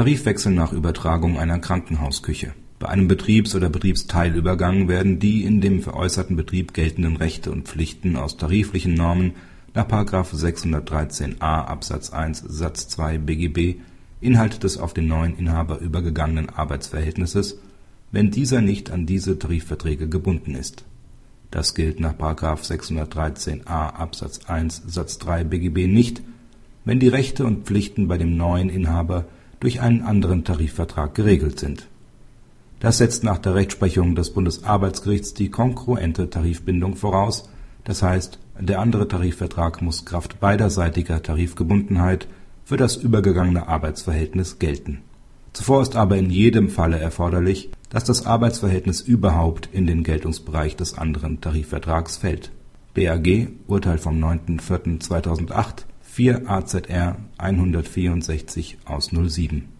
Tarifwechsel nach Übertragung einer Krankenhausküche. Bei einem Betriebs oder Betriebsteilübergang werden die in dem veräußerten Betrieb geltenden Rechte und Pflichten aus tariflichen Normen nach § 613a Absatz 1 Satz 2 BGB Inhalt des auf den neuen Inhaber übergegangenen Arbeitsverhältnisses, wenn dieser nicht an diese Tarifverträge gebunden ist. Das gilt nach § 613a Absatz 1 Satz 3 BGB nicht, wenn die Rechte und Pflichten bei dem neuen Inhaber durch einen anderen Tarifvertrag geregelt sind. Das setzt nach der Rechtsprechung des Bundesarbeitsgerichts die kongruente Tarifbindung voraus, das heißt, der andere Tarifvertrag muss kraft beiderseitiger Tarifgebundenheit für das übergegangene Arbeitsverhältnis gelten. Zuvor ist aber in jedem Falle erforderlich, dass das Arbeitsverhältnis überhaupt in den Geltungsbereich des anderen Tarifvertrags fällt. BAG Urteil vom 9.4.2008 4 AZR 164 aus 07